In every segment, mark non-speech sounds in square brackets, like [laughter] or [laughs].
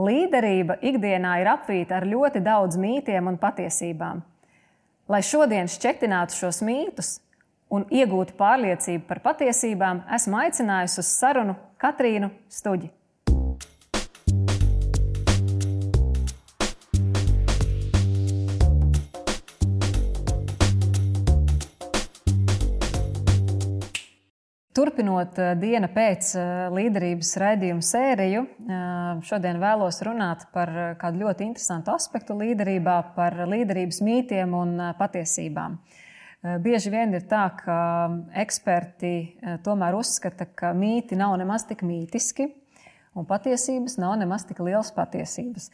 Līderība ikdienā ir apvīta ar ļoti daudz mītiem un patiesībām. Lai šodien šķetinātu šos mītus un iegūtu pārliecību par patiesībām, esmu aicinājusi uz sarunu Katrīnu Stuģi. Turpinot eh, diena pēc eh, līderības raidījuma sēriju, eh, šodien vēlos runāt par kādu ļoti interesantu aspektu līderībā, par līderības mītiem un patiesībām. Bieži vien ir tā, ka eksperti tomēr uzskata, ka mīti nav nemaz tik mītiski, un patiesības nav nemaz tik liels patiesības.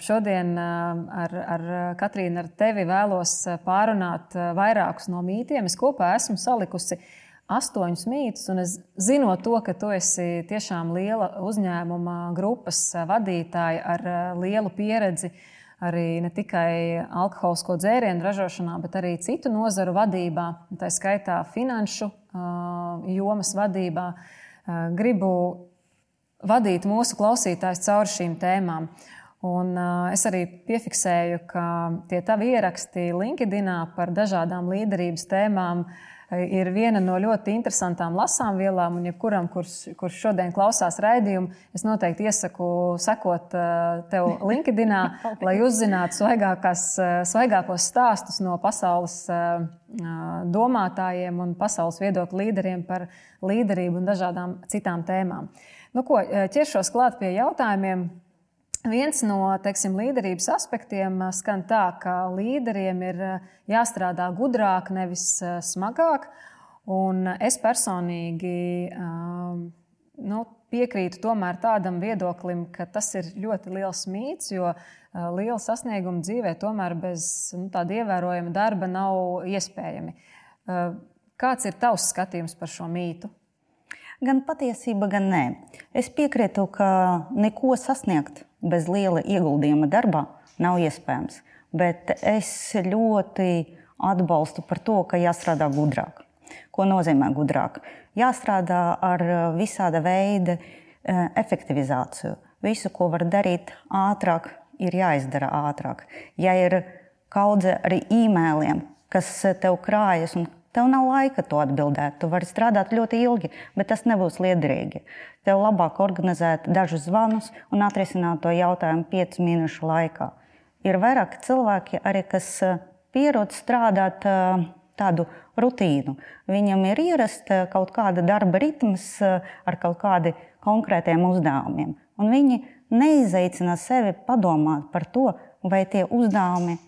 Šodien ar, ar Katrīnu, ar tevi vēlos pārunāt vairākus no mītiem. Es kopā esmu salikusi astoņus mītus, un es zinot to, ka tu esi tiešām liela uzņēmuma grupas vadītāja ar eh, lielu pieredzi arī ne tikai alkoholisko dzērienu ražošanā, bet arī citu nozaru vadībā, tā skaitā finanšu uh, jomas vadībā, uh, gribu vadīt mūsu klausītājus cauri šīm tēmām. Un, uh, es arī piefiksēju, ka tie tavi ieraksti LinkedIn par dažādām līderības tēmām uh, ir viena no ļoti interesantām lasām vielām. Un, jebkuram, kurš, kurš šodien klausās raidījumu, es noteikti iesaku sekot eh, tev [laughs] LinkedIn, lai uzzinātu eh, svaigākos stāstus no pasaules eh, domātājiem un pasaules viedokļu līderiem par līderību un dažādām citām tēmām. Nu, ko, ķeršos klāt pie jautājumiem. Viens no teiksim, līderības aspektiem uh, skan tā, ka līderiem ir uh, jāstrādā gudrāk, nevis uh, smagāk. Un es personīgi um, nu, piekrītu tādam viedoklim, ka tas ir ļoti liels mīts, jo liela sasnieguma dzīvē tomēr bez nu, tāda ievērojama darba nav iespējami. Kāds ir tavs skatījums par šo mītu? Gan patiesība, gan nē. Es piekrītu, ka neko sasniegt bez liela ieguldījuma darbā nav iespējams. Bet es ļoti atbalstu par to, ka jāstrādā gudrāk. Ko nozīmē gudrāk? Jāstrādā ar visāda veida e, efektivizāciju. Visu, ko var darīt ātrāk, ir jāizdara ātrāk. Ja ir kaudze ar e-mailiem, kas tev krājas un Tev nav laika to atbildēt. Tu vari strādāt ļoti ilgi, bet tas nebūs liederīgi. Tev labāk organizēt dažus zvanus un atrisināt to jautājumu piecu minūšu laikā. Ir vairāk cilvēki, arī, kas eh, pierod strādāt eh, tādu rutīnu. Viņam ir ierasta kaut kāda darba ritms eh, ar kaut kādiem konkrētiem uzdevumiem. Un viņi neizaicina sevi padomāt par to, vai tie uzdevumi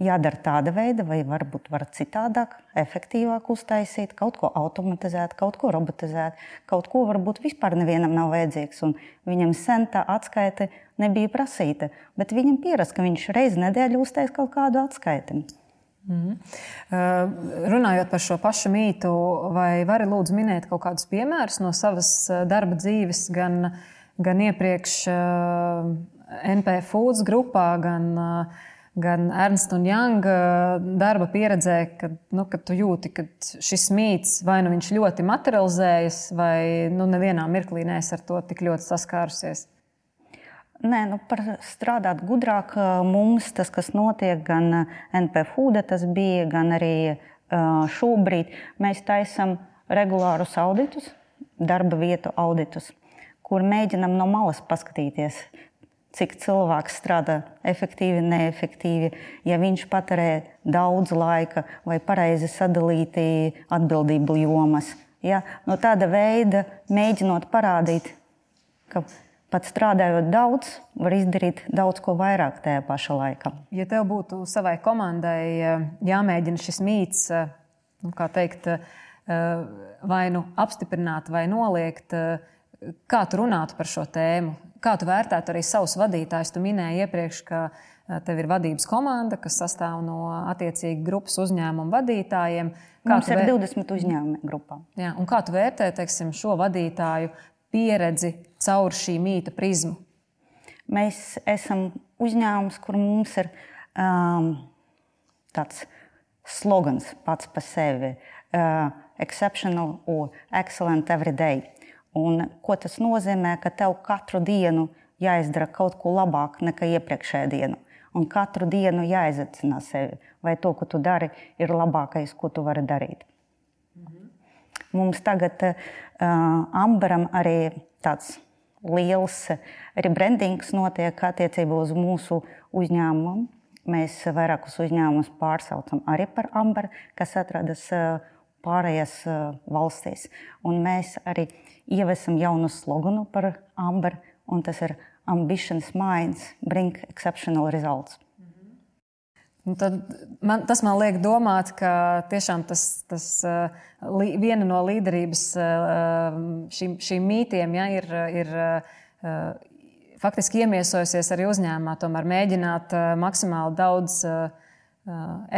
jādara tāda veida, vai varbūt var citādāk, efektīvāk uztaisīt, kaut ko automatizēt, kaut ko robotizēt, kaut ko varbūt vispār nevienam nav vajadzīgs. Viņam sen tā atskaite nebija prasīta, bet viņam pierast, ka viņš reizi nedēļā uztais kaut kādu atskaiti. Mm runājot par šo pašu mītu, vai vari lūdzu minēt kaut kādus piemērus no savas uh, darba dzīves, gan, gan iepriekš uh, NP Foods grupā, gan uh, gan Ernsta un Younga darba pieredzē, kad, nu, kad tu jūti, ka šis mīts vai nu viņš ļoti materializējas, vai nu, nevienā mirklī neesi ar to tik ļoti saskārusies? Nē, nu, par strādāt gudrāk mums tas, kas notiek gan NP Food, tas bija, gan arī šobrīd. Mēs taisam regulārus auditus, darba vietu auditus, kur mēģinam no malas paskatīties, cik cilvēks strādā efektīvi, neefektīvi, ja viņš patērē daudz laika vai pareizi sadalīti atbildību jomas. Ja? No tāda veida mēģinot parādīt, ka pat strādājot daudz, var izdarīt daudz ko vairāk tajā pašā laikā. Ja tev būtu savai komandai eh, jāmēģina šis mīts, eh, nu, kā teikt, eh, vai nu apstiprināt vai noliegt, kā tu runātu par šo tēmu? Kā tu vērtētu arī savus vadītājus? Tu minēji iepriekš, ka tev ir vadības komanda, kas sastāv no attiecīgi grupas uzņēmumu vadītājiem. Kā Mums ir vēr... 20 uzņēmumu grupā. Jā, un kā tu vērtē teiksim, šo vadītāju pieredzi caur šī mīta prizmu? Mēs esam uzņēmums, kur mums ir um, tāds slogans pats par sevi uh, - exceptional or excellent every day. Un, ko tas nozīmē? Ka tev katru dienu jāizdara kaut ko labāk nekā iepriekšējā diena. Un katru dienu jāizaicina sevi, vai to, ko tu dari, ir labākais, ko tu vari darīt. Mhm. Mums tagad uh, Amberam arī tāds liels rebrandings notiek attiecībā uz mūsu uzņēmumu. Mēs vairākus uzņēmumus pārsaucam arī par Amber, kas atrodas uh, pārējās uh, valstīs. Un mēs arī ievesam jaunu sloganu par Amber, un tas ir ambitions minds bring exceptional results. Un tad man, tas man liek domāt, ka tiešām tas, tas li, viena no līderības šīm, šīm mītiem ja, ir, ir faktiski iemiesojusies arī uzņēmumā, tomēr mēģināt maksimāli daudz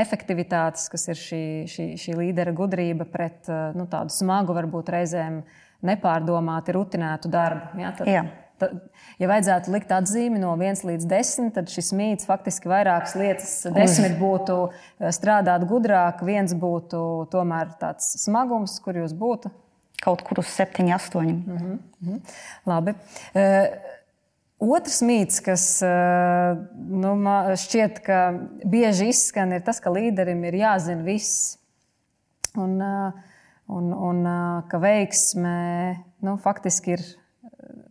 efektivitātes, kas ir šī, šī, šī līdera gudrība pret nu, tādu smagu, varbūt reizēm nepārdomāti rutinētu darbu. Ja, tad, Jā. Ja vajadzētu likt atzīmi no 1 līdz 10, tad šis mīts faktiski vairākas lietas. 10 būtu eh, strādāt gudrāk, viens būtu tomēr tāds smagums, kur jūs būtu. Kaut kur uz 7, 8. Mm -hmm. Labi. Uh, Otrs mīts, kas uh, nu, šķiet, ka bieži izskan, ir tas, ka līderim ir jāzina viss. Un, uh, un, un ka veiksme nu, faktiski ir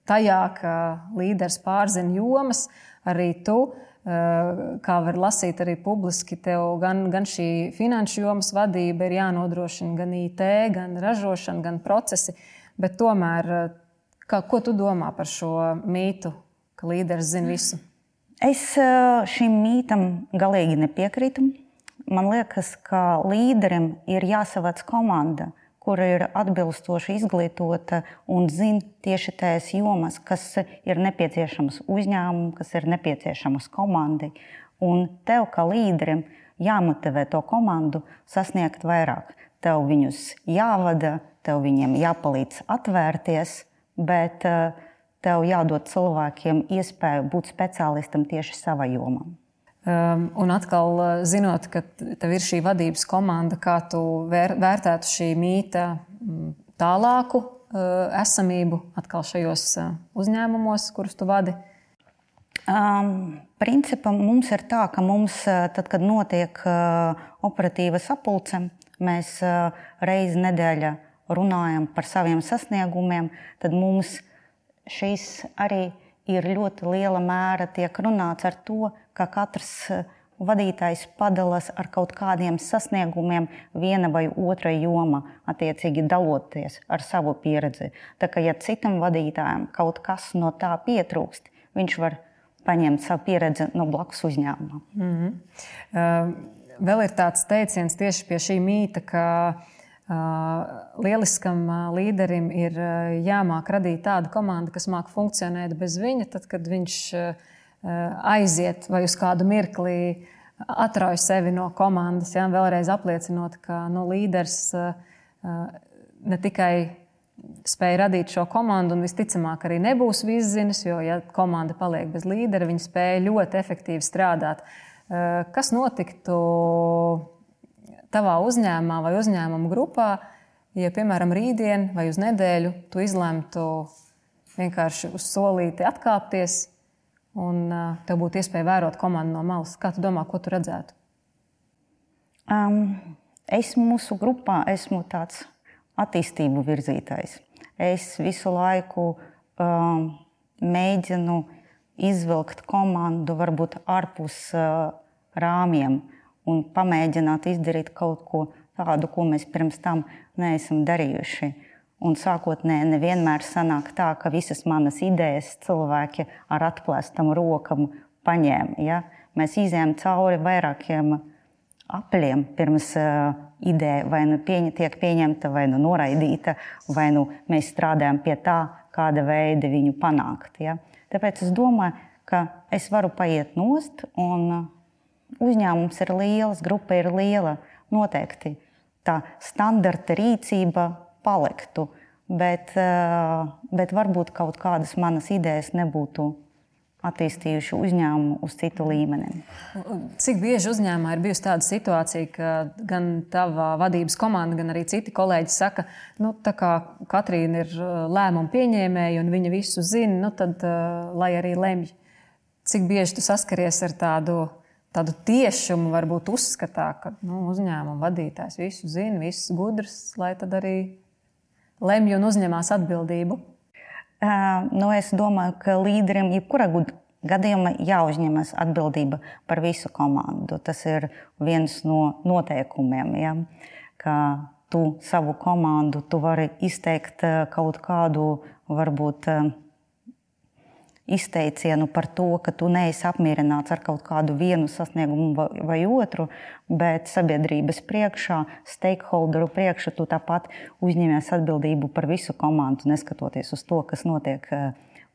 tajā, ka līderis pārzina jomas, arī tu. Eh, kā var lasīt arī publiski, tev gan, gan šī finanšu jomas vadība ir jānodrošina, gan IT, gan ražošana, gan procesi. Bet tomēr, eh, kā, ko tu domā par šo mītu, ka līderis zina visu? Es eh, šim mītam galīgi nepiekrītu. Man liekas, ka līderim ir jāsavāc komanda kura ir atbilstoši izglītota un zina tieši tās jomas, kas ir nepieciešamas uzņēmumam, kas ir nepieciešamas komandai. Un tev, kā līderim, jāmotivē to komandu sasniegt vairāk. Tev viņus jāvada, tev viņiem jāpalīdz atvērties, bet eh, tev jādod cilvēkiem iespēju būt speciālistam tieši savā jomā. Um, un atkal, uh, zinot, ka tev ir šī vadības komanda, kā tu vēr, vērtētu šī mīta mm, tālāku uh, esamību atkal šajos uh, uzņēmumos, kurus tu vadi? Um, principā mums ir tā, ka mums, tad, kad notiek operatīva sapulce, mēs reizi nedēļā runājam par saviem sasniegumiem, tad mums šīs arī ir ļoti liela mēra tiek runāts ar to, ka katrs eh, vadītājs padalās ar kaut kādiem sasniegumiem viena vai otra joma, attiecīgi daloties ar savu pieredzi. Tā kā ja citam vadītājam kaut kas no tā pietrūkst, viņš var paņemt savu pieredzi no blakus uzņēmuma. Mm -hmm. uh, vēl ir tāds teiciens tieši pie šī mīta, ka Lieliskam līderim ir jāmāk radīt tādu komandu, kas māk funkcionēt bez viņa, tad, kad viņš aiziet vai uz kādu mirkli atrauj sevi no komandas. Ja, vēlreiz apliecinot, ka nu, līderis ne tikai spēja radīt šo komandu, un visticamāk arī nebūs viszinis, jo, ja komanda paliek bez līdera, viņi spēja ļoti efektīvi strādāt. Kas notiktu? Tavā uzņēmumā vai uzņēmuma grupā, ja, piemēram, rītdien vai uz nedēļu tu izlemtu vienkārši uz solīti atkāpties, un uh, tev būtu iespēja vērot komandu no malas. Kā tu domā, ko tu redzētu? Um, es mūsu grupā esmu tāds attīstību virzītājs. Es visu laiku um, mēģinu izvilkt komandu varbūt ārpus uh, rāmjiem un pamēģināt izdarīt kaut ko tādu, ko mēs pirms tam neesam darījuši. Un sākotnēji nevienmēr sanāk tā, ka visas manas idejas cilvēki ar atklāstam rokam paņēma. Ja? Mēs izējām cauri vairākiem apļiem pirms uh, ideja vai nu pieņa, tiek pieņemta, vai nu noraidīta, vai nu mēs strādājam pie tā, kāda veida viņu panākt. Ja? Tāpēc es domāju, ka es varu paiet nost un uzņēmums ir liels, grupa ir liela, noteikti tā standarta rīcība paliktu. Bet, eh, bet varbūt kaut kādas manas idejas nebūtu attīstījuši uzņēmumu uz citu līmeni. Cik bieži uzņēmumā ir bijusi tāda situācija, ka gan tava vadības komanda, gan arī citi kolēģi saka, nu, tā kā Katrīna ir uh, lēmuma pieņēmēja un viņa visu zina, nu, tad uh, lai arī lemj. Cik bieži tu saskaries ar tādu, tādu tiešumu, varbūt uzskatā, ka nu, uzņēmuma vadītājs visu zina, viss gudrs, lai tad arī lemj un uzņemās atbildību? Nu, es domāju, ka līderim jebkurā gadījumā jāuzņemas atbildība par visu komandu. Tas ir viens no noteikumiem. Ja? Ka tu savu komandu tu vari izteikt kaut kādu, varbūt, izteicienu par to, ka tu neesi apmierināts ar kaut kādu vienu sasniegumu vai, vai otru, bet sabiedrības priekšā, stakeholderu priekšā tu tāpat uzņemies atbildību par visu komandu, neskatoties uz to, kas notiek uh,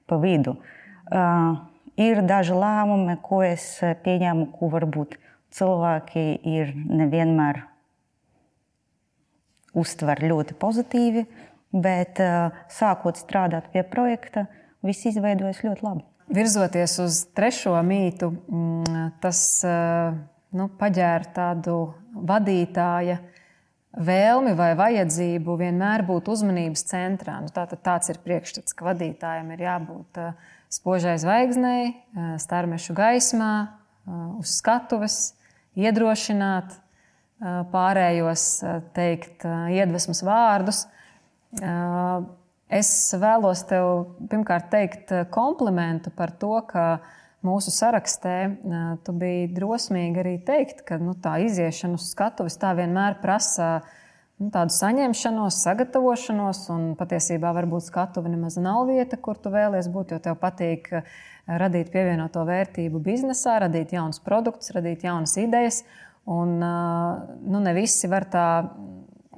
pa vidu. Uh, ir daži lēmumi, ko es pieņēmu, ko varbūt cilvēki ir nevienmēr uztver ļoti pozitīvi, bet uh, sākot strādāt pie projekta, uh, viss izveidojas ļoti labi. Virzoties uz trešo mītu, mm, tas eh, nu, paģēra tādu vadītāja vēlmi vai vajadzību vienmēr būt uzmanības centrā. Nu, tā, tāds ir priekšstats, ka vadītājam ir jābūt eh, spožai zvaigznei, eh, starmešu gaismā, uz skatuves, iedrošināt pārējos, teikt iedvesmas vārdus Es vēlos tev pirmkārt teikt eh, komplimentu par to, ka mūsu sarakstē eh, tu biji drosmīgi arī teikt, ka nu, tā iziešana uz skatuves tā vienmēr prasa nu, tādu saņemšanos, sagatavošanos, un patiesībā varbūt skatuve nemaz nav vieta, kur tu vēlies būt, jo tev patīk eh, radīt pievienoto vērtību biznesā, radīt jaunus produktus, radīt jaunas idejas. Un, nu, ne visi var tā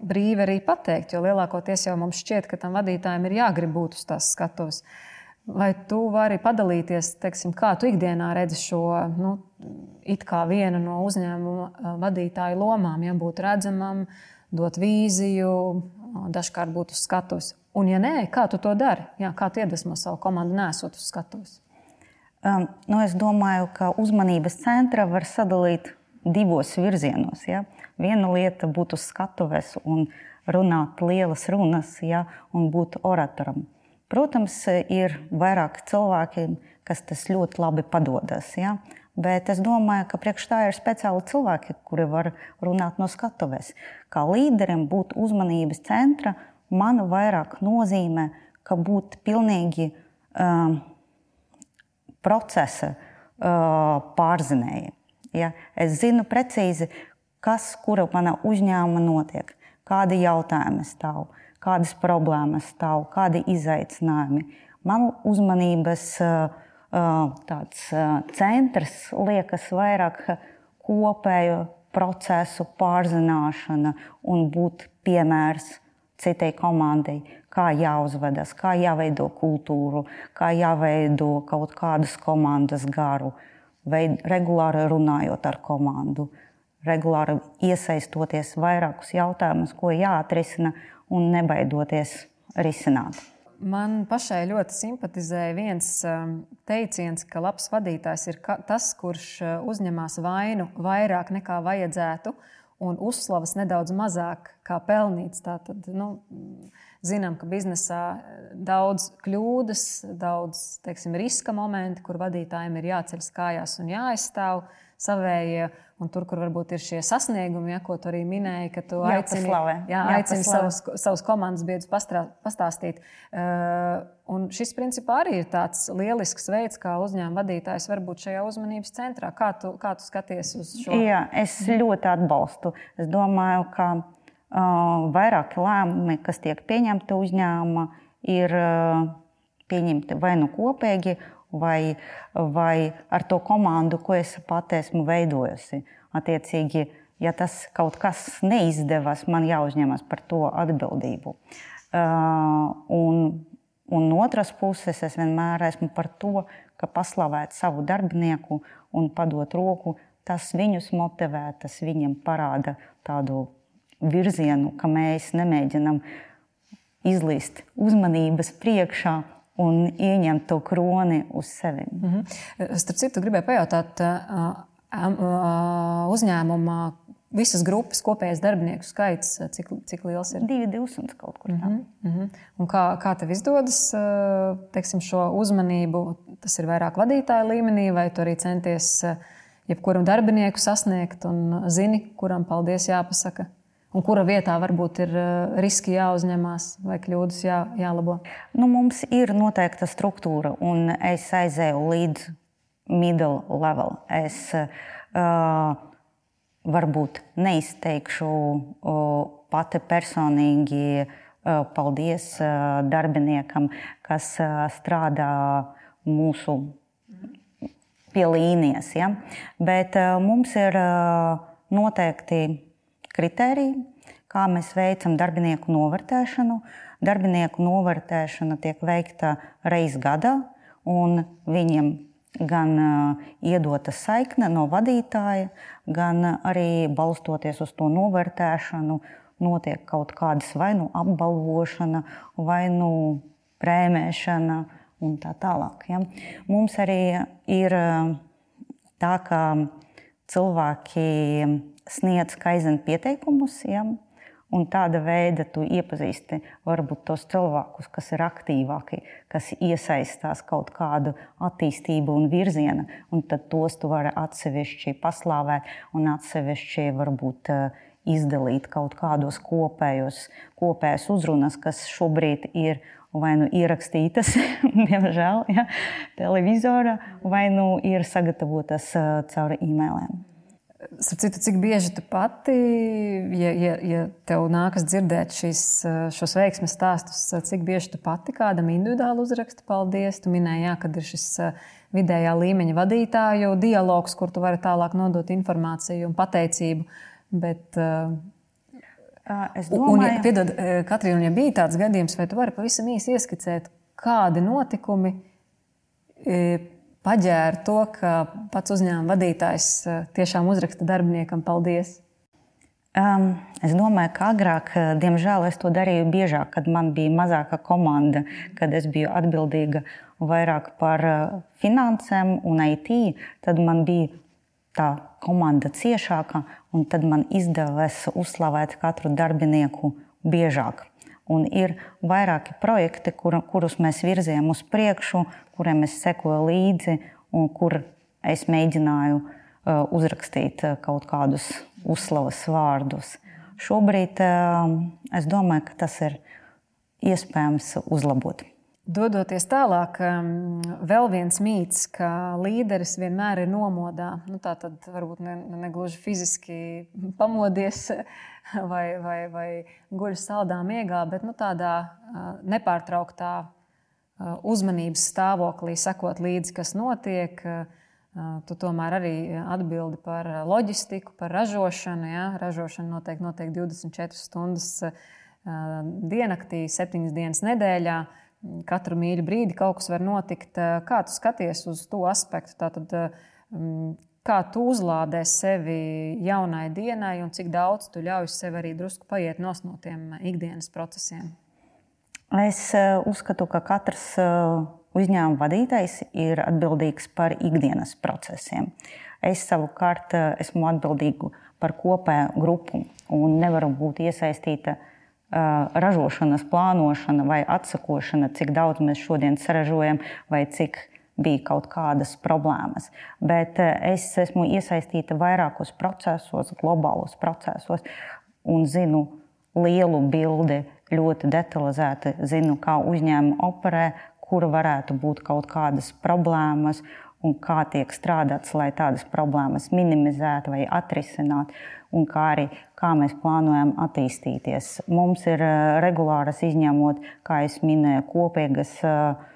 brīvi arī pateikt, jo lielākoties jau mums šķiet, ka tam vadītājam ir jāgrib būt uz tās skatuves. Vai tu vari padalīties, teiksim, kā tu ikdienā redzi šo nu, it kā vienu no uzņēmuma vadītāju lomām, ja būt redzamam, dot vīziju, dažkārt būt uz skatuves. Un, ja nē, kā tu to dari? Jā, kā tu iedvesmo savu komandu, nesot uz skatuves? Um, nu es domāju, ka uzmanības centra var sadalīt divos virzienos. Ja? Viena lieta būtu skatuves un runāt lielas runas, ja, un būt oratoram. Protams, ir vairāk cilvēki, kas tas ļoti labi padodas. Ja? Bet es domāju, ka priekš tā ir speciāli cilvēki, kuri var runāt no skatuves. Kā līderim būt uzmanības centra, man vairāk nozīmē, ka būt pilnīgi um, procesa uh, pārzinēji. Ja? Es zinu precīzi, kas, kura manā uzņēmumā notiek, kādi jautājumi stāv, kādas problēmas stāv, kādi izaicinājumi. Man uzmanības tāds centrs liekas vairāk kopējo procesu pārzināšana un būt piemērs citai komandai, kā jāuzvedas, kā jāveido kultūru, kā jāveido kaut kādas komandas garu, veid, regulāri runājot ar komandu. Uh, regulāri iesaistoties vairākus jautājumus, ko jāatrisina un nebaidoties risināt. Man pašai ļoti simpatizēja viens um, teiciens, ka labs vadītājs ir tas, kurš uh, uzņemas vainu vairāk nekā vajadzētu un uzslavas nedaudz mazāk kā pelnīts. Tātad, nu, zinām, ka biznesā daudz kļūdas, daudz teiksim, riska momenti, kur vadītājiem ir jāceļ kājās un jāaizstāv savējie. Un tur, kur varbūt ir šie sasniegumi, ja, ko tu arī minēji, ka tu aicini, jā, aicini savus, savus komandas biedrus pastāstīt. Uh, un šis principā arī ir tāds lielisks veids, kā uzņēmuma vadītājs var būt šajā uzmanības centrā. Kā tu, kā tu skaties uz šo? Jā, es ļoti atbalstu. Es domāju, ka uh, vairāki lēmumi, kas tiek pieņemti uzņēmumā, ir uh, pieņemti vai nu kopīgi, vai, vai ar to komandu, ko es pati esmu veidojusi. Attiecīgi, ja tas kaut kas neizdevās, man jāuzņemas par to atbildību. Uh, un, un no otras puses, es vienmēr esmu par to, ka paslavēt savu darbinieku un padot roku, tas viņus motivē, tas viņiem parāda tādu virzienu, ka mēs nemēģinām izlīst uzmanības priekšā un ieņemt to kroni uz sevi. Mm -hmm. Starp citu, gribēju pajautāt, uzņēmumā visas grupas kopējais darbinieku skaits, cik, cik liels ir? 2200 kaut kur. Mm -hmm, mm -hmm. Un kā, kā tev izdodas teiksim, šo uzmanību? Tas ir vairāk vadītāja līmenī, vai tu arī centies jebkuru darbinieku sasniegt un zini, kuram paldies jāpasaka? Un kura vietā varbūt ir riski jāuzņemās vai kļūdas jā, jālabo? Nu, mums ir noteikta struktūra, un es aizēju līdz middle level. Es uh, varbūt neizteikšu uh, pati personīgi uh, paldies uh, darbiniekam, kas uh, strādā mūsu pie līnijas. Ja? Bet uh, mums ir uh, noteikti kriteriji, kā mēs veicam darbinieku novērtēšanu. Darbinieku novērtēšana tiek veikta reizes gadā, un viņiem gan iedota saikne no vadītāja, gan arī balstoties uz to novērtēšanu, notiek kaut kādas vai nu apbalvošana, vai nu prēmēšana un tā tālāk. Ja. Mums arī ir tā, ka cilvēki sniedz kaizena pieteikumus. Ja, Un tāda veida tu iepazīsti varbūt tos cilvēkus, kas ir aktīvāki, kas iesaistās kaut kādu attīstību un virzienu, un tad tos tu vari atsevišķi paslāvēt un atsevišķi varbūt eh, izdalīt kaut kādos kopējos, kopējos uzrunas, kas šobrīd ir vai nu ierakstītas, [laughs] diemžēl, ja, televizorā, vai nu ir sagatavotas eh, caur e-mailiem. Citu, cik bieži tu pati, ja, ja, ja tev nākas dzirdēt šīs, šos veiksmes stāstus, cik bieži tu pati kādam individuāli uzraksti paldies? Tu minēji, jā, kad ir šis vidējā līmeņa vadītāju dialogs, kur tu vari tālāk nodot informāciju un pateicību. Bet, es domāju, un, ja, piedod, Katrīna, ja bija tāds gadījums, vai tu vari pavisam īsi ieskicēt, kādi notikumi paģēra to, ka pats uzņēmuma vadītājs tiešām uzraksta darbiniekam paldies? Um, es domāju, ka agrāk, diemžēl, es to darīju biežāk, kad man bija mazāka komanda, kad es biju atbildīga vairāk par finansēm un IT. Tad man bija tā komanda ciešāka, un tad man izdevās uzslavēt katru darbinieku biežāk. Un ir vairāki projekti, kur, kurus mēs virzījām uz priekšu, kuriem es sekoju līdzi un kur es mēģināju uh, uzrakstīt uh, kaut kādus uzslavas vārdus. Šobrīd uh, es domāju, ka tas ir iespējams uzlabot. Dodoties tālāk, vēl viens mīts, ka līderis vienmēr ir nomodā. Nu, tā tad varbūt ne, ne gluži fiziski pamodies [laughs] vai, vai, vai guļ saldā miegā, bet nu, tādā nepārtrauktā uzmanības stāvoklī, sekot līdzi, kas notiek. Tu tomēr arī atbildi par loģistiku, par ražošanu. Ja? Ražošana notiek, notiek 24 stundas diennaktī, 7 dienas nedēļā katru mīļu brīdi kaut kas var notikt. Eh, kā tu skaties uz to aspektu? Tātad, eh, mm, kā tu uzlādē sevi jaunai dienai un cik daudz tu ļauj sev arī drusku paiet no tiem ikdienas procesiem? Es eh, uzskatu, ka katrs uzņēmuma vadītājs ir atbildīgs par ikdienas procesiem. Es savukārt esmu atbildīga par kopēju grupu un nevaru būt iesaistīta ražošanas plānošana vai atsakošana, cik daudz mēs šodien saražojam vai cik bija kaut kādas problēmas. Bet es esmu iesaistīta vairākos procesos, globālos procesos, un zinu lielu bildi, ļoti detalizēti zinu, kā uzņēmumi operē, kur varētu būt kaut kādas problēmas un kā tiek strādāts, lai tādas problēmas minimizētu vai atrisinātu un kā arī kā mēs plānojam attīstīties. Mums ir eh, regulāras izņemot, kā jau minēju, kopīgas uh,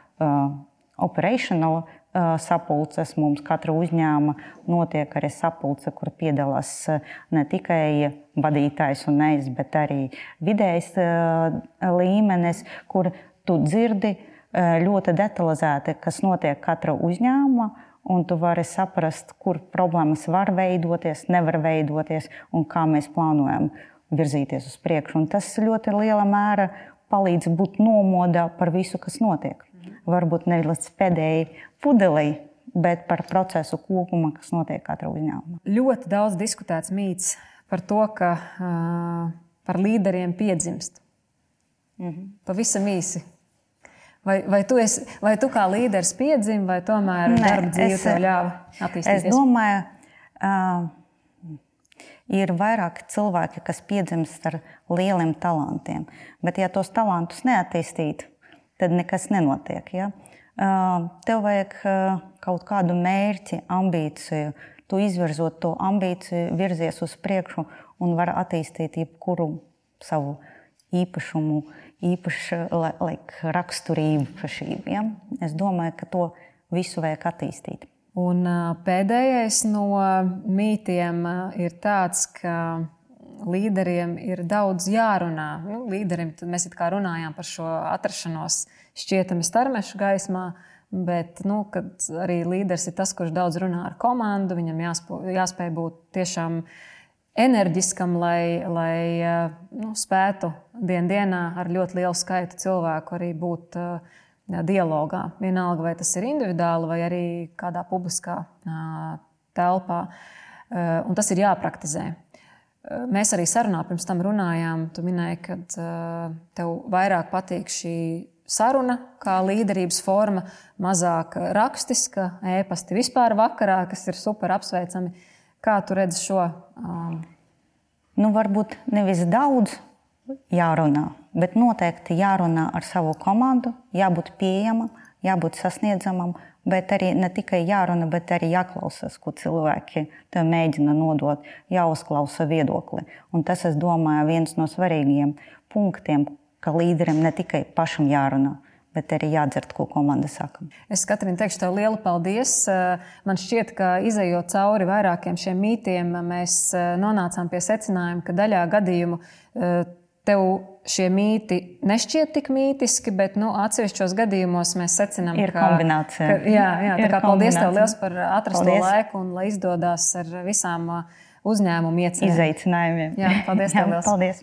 operational sapulces. Mums katra uzņēmuma notiek arī sapulce, kur piedalās ne tikai vadītājs un es, bet arī vidējs līmenis, kur tu dzirdi ļoti detalizēti, kas notiek katra uzņēmuma un tu vari saprast, kur problēmas var veidoties, nevar veidoties un kā mēs plānojam virzīties uz priekšu. Un tas ļoti lielā mērā palīdz būt nomodā par visu, kas notiek. Varbūt ne līdz pēdējai pudelei, bet par procesu kopumā, kas notiek katrā uzņēmumā. Ļoti daudz diskutēts mīts par to, ka uh, par līderiem piedzimst. Mm -hmm. Pavisam īsi. Vai, vai, tu esi, vai tu kā līderis piedzimi, vai tomēr Nē, darba dzīve tev ļāva attīstīties? Es domāju, uh, ir vairāk cilvēki, kas piedzimst ar lieliem talantiem. Bet, ja tos talantus neattīstītu, tad nekas nenotiek. Ja? Tev vajag kaut kādu mērķi, ambīciju. Tu izvirzot to ambīciju, virzies uz priekšu un var attīstīt jebkuru savu īpašumu, īpašu like, raksturību. Pašību, ja? Es domāju, ka to visu vajag attīstīt. Un pēdējais no mītiem ir tāds, ka līderiem ir daudz jārunā. Nu, līderim mēs kā runājām par šo atrašanos šķietami starmešu gaismā. Bet nu, arī līderis ir tas, kurš daudz runā ar komandu. Viņam jāspēj, jāspēj būt tiešām enerģiskam, lai, lai nu, spētu dien dienā ar ļoti lielu skaitu cilvēku arī būt uh, dialogā. Vienalga, vai tas ir individuāli vai arī kādā publiskā uh, telpā. Un tas ir jāpraktizē. Mēs arī sarunā pirms tam runājām. Tu minēji, ka tev vairāk patīk šī saruna, kā līderības forma, mazāk rakstiska, ēpasti vispār vakarā, kas ir super apsveicami. Kā tu redzi šo? Um... Nu, varbūt nevis daudz jārunā, bet noteikti jārunā ar savu komandu, jābūt pieejamam, jābūt sasniedzamam, bet arī ne tikai jārunā, bet arī jāklausās, ko cilvēki mēģina nodot, jāuzklausa viedokli. Un tas, es domāju, viens no svarīgiem punktiem, ka līderim ne tikai pašam jārunā. Bet arī jādzird, ko komanda saka. Es Katrīna teikšu tev lielu paldies. Man šķiet, ka izējot cauri vairākiem šiem mītiem, mēs nonācām pie secinājuma, ka daļā gadījumu tev šie mīti nešķiet tik mītiski, bet nu, atsevišķos gadījumos mēs secinām, ir ka kombinācija. Ka, jā, jā tā kā paldies tev liels par atrasto paldies. laiku un lai izdodas ar visām uzņēmumu iecerēm. Izaicinājumiem. Jā, paldies tev liels. paldies.